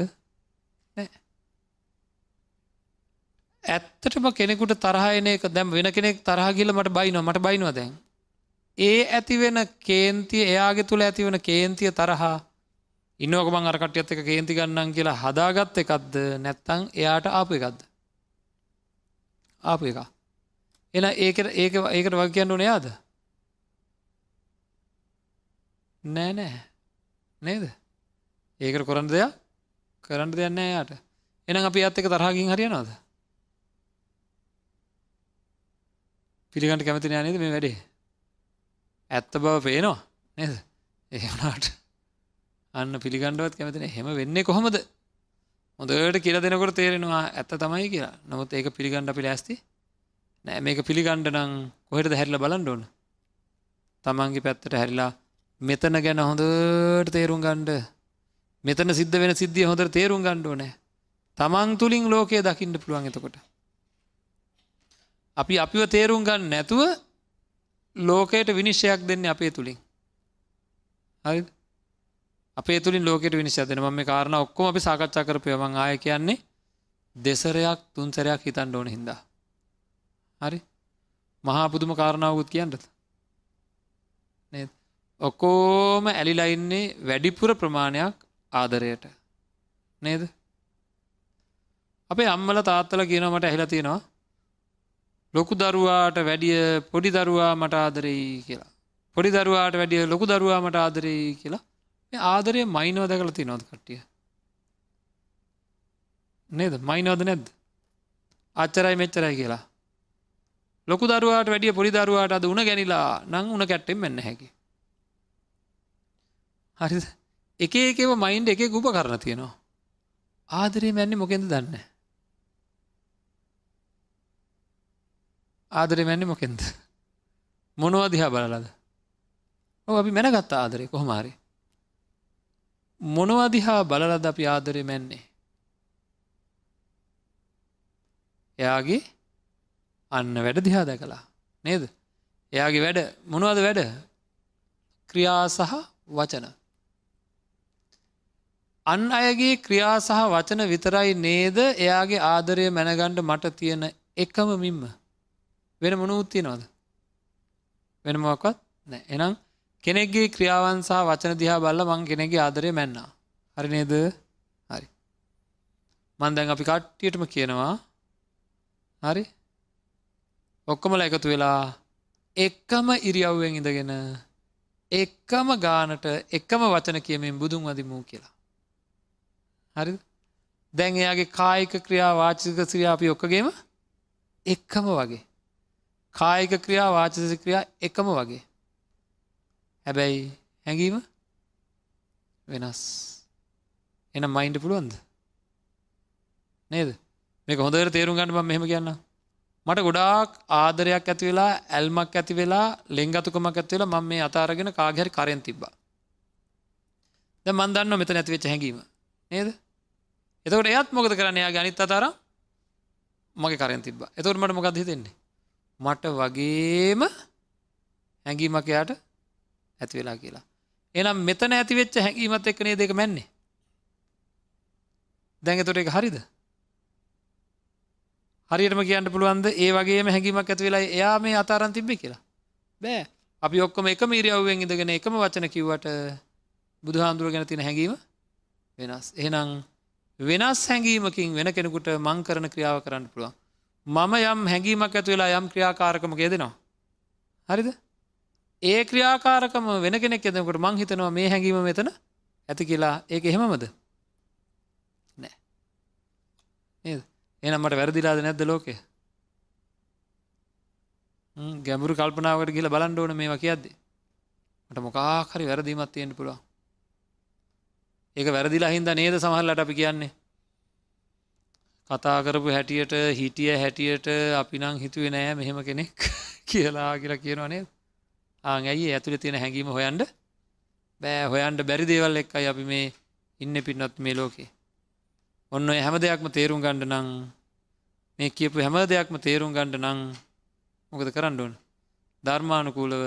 ඇත්තටම කෙනෙකුට තරහයන එක දැම් වෙන කෙනෙක් තරහ ගිල මට බයිනවා මට බයිනවා දැන්. ඒ ඇතිවෙන කේන්තිය එයාගේ තුළ ඇතිවන කේන්තිය තරහා ඉන්නෝක මං අරකටයත් එක කේන්ති ගන්නන් කියලා හදාගත්ත එකක්ද? නැත්තං එයාට ආපු එකක්ද. ආපු එක. එන ඒක ඒක ඒකට වග කියන්න නයාද. නෑ නෑ. නේද? ඒකට කොරන්න දෙයක් කරන්න දෙයන්න යාට. එනම් අපි අත් එක තරහකින් හරියනවාද? පිළිගට කැමති නේද මේ වැඩේ? ඇත්ත බව පේනවා නේද? එහෙමනාට අන්න පිළිගණ්ඩුවත් කැමතින හෙම වෙන්නේ කොහොමද? හොඳට කියල දෙනකොට තේරෙනවා ඇත්ත තමයි කියලා. නොමුත් ඒක පිළිගණ්ඩ අපි ලෑස්ති නෑ. මේක පිළිගණ්ඩ නං කොහෙට හැරිල බලන්ඩෝන තමන්ගේ පැත්තට හැරිලා මෙතන ගැන හොඳට තේරුම් ගණ්ඩ මෙතන සිද්ධ වෙන සිද්ධිය හොඳට තේරුම් ගණ්ඩෝ නෑ තමන් තුළින් ලෝකය දකිින්ට පුළුවන් එතකොට. අපි අපිව තේරුම් ගන්න නැතුව ලෝකයට විනිශ්ෂයක් දෙන්න අපේ තුළින් හරි අපේ තුළින් ලෝකට විනිශ්ෂ දෙන ම මේ කාරණ ඔක්කොම අපි සාකච්ඡා කරපය මං ආය කියන්නේ දෙසරයක් තුන්සරයක් හිතන් ඕන හින්දා. හරි? මහා පුදුම කාරණාවකුත් කියන්නට ඔක්කෝම ඇලිලයින්නේ වැඩිපුර ප්‍රමාණයක් ආදරයට. නේද? අපේ අම්මල තාත්තල කියනමට ඇහිලා තියෙනවා ලොකු දරුවාට වැඩිය පොඩි දරුවා මට ආදරෙයි කියලා. පොඩි දරුවාට වැඩිය ලොකු දරුවා මට ආදරෙයි කියලා. මේ ආදරය මයිනව දැකල ති නොද කට්ටිය. නේද මයිනවද නැද්ද. අච්චරයි මෙච්චරයි කියලා. ලොකු දරුවාට වැඩිය පොඩි දරුවාට අද උන ගැනිලා නං උන කැට්ටෙන් මෙන්න හැකි. හරි එක එකව මයින්ඩ එක ගුප කරන තියෙනවා. ආදරේ මැන්නේ මොකෙන්ද දන්නේ ආදරය මැන්නේ මොකෙන්ද මොනවා දිහා බලලද ඔ අපි මැනගත්ත ආදරය කොහොමාරි මොනවා දිහා බලලද අපි ආදරය මැන්නේ? එයාගේ අන්න වැඩ දිහා දැකලා නේද? එයාගේ වැඩ මොනවද වැඩ? ක්‍රියා සහ වචන. අන් අයගේ ක්‍රියා සහ වචන විතරයි නේද එයාගේ ආදරය මැනගණ්ඩ මට තියෙන එකම මින්ම වෙන මොන උත්තියනවද වෙන මොක්වත් නෑ. එනම් කෙනෙක්ගේ ක්‍රියාවන් සහ වචන දිහා බල්ල මං කෙනෙගේ ආදරය මැන්නා. හරි නේද? හරි. මන්දැන් අපි කට්ටියටම කියනවා. හරි? ඔක්කොමල එකතු වෙලා එක්කම ඉරියව්වෙන් ඉඳගෙන එක්කම ගානට එකම වචන කියමින් බුදුන් වදිමූ කියලා. හරි දැන් එයාගේ කායික ක්‍රියා වාචික ක්‍රියා අපි ඔක්කගේම එක්කම වගේ. කායික ක්‍රියා වාචස ක්‍රියා එකම වගේ. හැබැයි හැඟීම වෙනස්. එන මයින්ඩ පුළුවන්ද? නේද? මේක හොඳට තේරුම් ගන්න මෙහෙම කියන්න මට ගොඩාක් ආදරයක් ඇති වෙලා ඇල්මක් ඇති වෙලා ලෙංගතුකමක් ඇති වෙලා මම මේ අතාරගෙන කාගහරි කරෙන් තිබ්බා. දැන් මන් දන්නවා මෙතන ඇති වෙච්ච හැඟීම. නේද? එතකොට එයත් මොකද කරන්න? යා ගනිත් අතාර මගේ කරෙන් තිබ එතවට මට මොකද හිතෙන්නේ? මට වගේම හැඟීමක් එයාට ඇති වෙලා කියලා එනම් මෙතන ඇතිවෙච්ච හැඟීමත් එක්කනේ දෙක මැන්නේ දැඟතොට එක හරිද හරියටම කියන්න පුළුවන්ද ඒ වගේම හැඟීමක් ඇති වෙලා එයා මේ අතාරන් තිබ්බේ කියලා බෑ අපි ඔක්කොම එක මීරියව්වෙන් ඉඳගෙන එකම වචන කිව්වට බුදුහාන්දුර ගැන තියෙන හැඟීම වෙනස් එහෙනම් වෙනස් හැඟීමකින් වෙන කෙනෙකුට මං කරන ක්‍රියාව කරන්න පුළුවන්. මම යම් හැඟීමක් ඇතු වෙලා යම් ක්‍රියාකාරකම ගෙදෙනවා. හරිද? ඒ ක්‍රියාකාරකම වෙන කෙනෙක් එදකට මං හිතනවා මේ හැඟීම මෙතන ඇති කියලා ඒක එහෙමමද? නෑ. නේද? එහෙනම් මට වැරදිලාද නැද්ද ලෝකේ? ගැඹුරු කල්පනාවකට ගිහලා බලන්න ඕන මේවා කියද්දි. මට මොකක් හරි වැරදීමක් තියෙන්න පුළුවන්. ඒක වැරදිලා හින්ද නේද සමහරලට අපි කියන්නේ කතා කරපු හැටියට හිටිය හැටියට අපි නං හිතුවේ නෑ මෙහෙම කෙනෙක් කියලා කියලා කියනවා නේද ආන් ඇයි ඇතුළේ තියෙන හැඟීම හොයන්ඩ බෑ හොයන්ට බැරි දේවල් එක්කයි අපි මේ ඉන්න පින්නත් මේ ලෝකේ. ඔන්න හැම දෙයක්ම තේරුම් ගණ්ඩ නං මේ කියපු හැම දෙයක්ම තේරුම් ගණ්ඩ නං මොකද කරන්න ඕන? ධර්මානුකූලව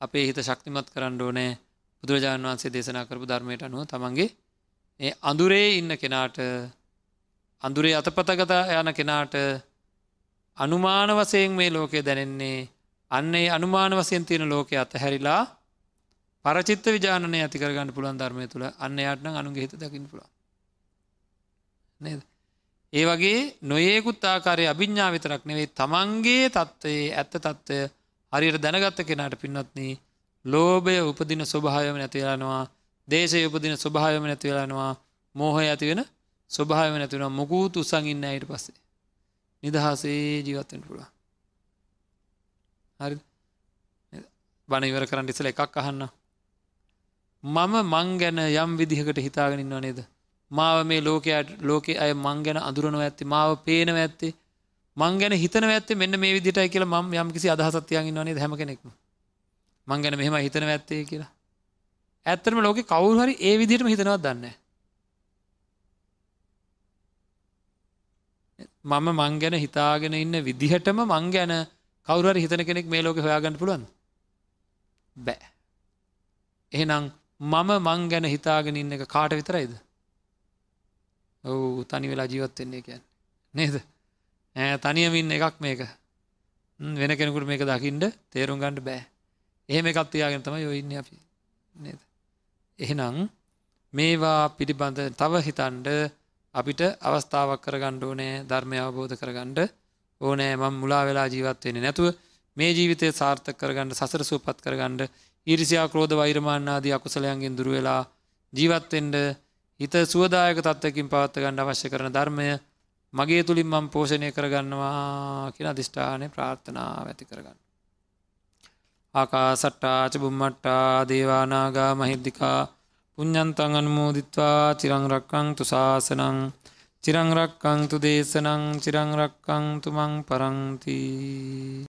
අපේ හිත ශක්තිමත් කරන්න ඕනෑ. බුදුරජාණන් වන්සේ දේශනා කරපු ධර්මයට අනුව තමන්ගේ ඒ අඳුරේ ඉන්න කෙනාට අඳුරේ අතපතගත යන කෙනාට අනුමාන වසයෙන් මේ ලෝකය දැනෙන්නේ අන්නේ අනුමාන වසයෙන් තියෙන ලෝකය අතහැරිලා පරචිත්ත විජානනය ඇති කරගන්න පුළුවන් ධර්මය තුළ අන්න යටන අනුගේ හිත දකින්න පුළා නේද? ඒ වගේ නොයෙකුත් ආකාරය අභිඤ්ඥා විතරක් නෙවෙයි තමන්ගේ තත්ත්වයේ ඇත්ත තත්ත්වය හරියට දැනගත්ත කෙනාට පින්නත්න ලෝභය උපදින ස්වභාවම නැතිවෙලනවා දේශය උපදින ස්වභාවම නැතිවෙලනවා මෝහය ඇතිවෙන ස්වභාවම නැතිවෙන මොකූත් උසං ඉන්න අයට පස්සේ? නිදහසේ ජීවත්තෙන් පුළුව හරි බණ ඉවර කරන්න ඉසල එකක් අහන්න. මම මං ගැන යම් විදිහකට හිතාගෙන ඉන්නවා නේද? මාව මේ ලෝකයට ලෝක අය මං ගැන අඳුරනව ඇත්ති මාව පේනව ඇත්තේ මං ගැන හිතන ඇත්තේ මෙන්න මේ විදිටයි කියලා මම යම් කිසි අදහසත්යන් වනේ හැම කෙනෙක්ම? මං ගැන මෙහෙම හිතනව ඇත්තේ කියලා. ඇත්තරම ලෝක කවුරු හරි ඒ විදිහටම හිතනවත් දන්න මම මං ගැන හිතාගෙන ඉන්න විදිහටම මං ගැන කවුරහරි හිතන කෙනෙක් මේ ලෝක හොයාගන්න පුළුවන් බෑ. එහෙනම් මම මං ගැන හිතාගෙන ඉන්න එක කාට විතරයිද? ඔවු තනි වෙලා ජීවත්වෙන්නේ කියන් නේද? ඇ තනියමින් එකක් මේක. වෙන කෙනෙකුට මේක දකිින්ට තේරුම් ගණඩ බෑ. එහෙම එකත්තියාගෙන තම යොඉන්න අපි. නේද? එහෙනම් මේවා පිළිබඳ තව හිතන්ඩ අපිට අවස්ථාවක් කරගණ්ඩ ඕනෑ ධර්මය අවබෝධ කරගණ්ඩ ඕනෑ මං මුලා වෙලා ජීවත්වෙන නැතුව මේ ජීවිතය සාර්ථක කරගන්න සසර සූපත් කරගණ්ඩ ඉරිසියා ක්‍රෝධ වෛරමාන්නාදී අකුසලයන්ගෙන් දුරුවෙලා ජීවත්වෙන්ඩ හිත සුවදායක තත්වකින් පවත්ත ගණඩ අවශ්‍ය කරන ධර්මය මගේ තුළින් මම් පෝෂණය කරගන්නවා කියෙන අධිෂ්ඨානය ප්‍රාර්ථනා ඇති කරගන්න. ආකා සට්ටාච බුම්මට්ටා දේවානාගා මහිද්දිකා පුඤ්ඥන්තන් අනුමෝදිත්වා චිරංරක්කං තුසාසනං චිරංරක්කං තු දේශනං චිරංරක්කං තුමං පරංතිී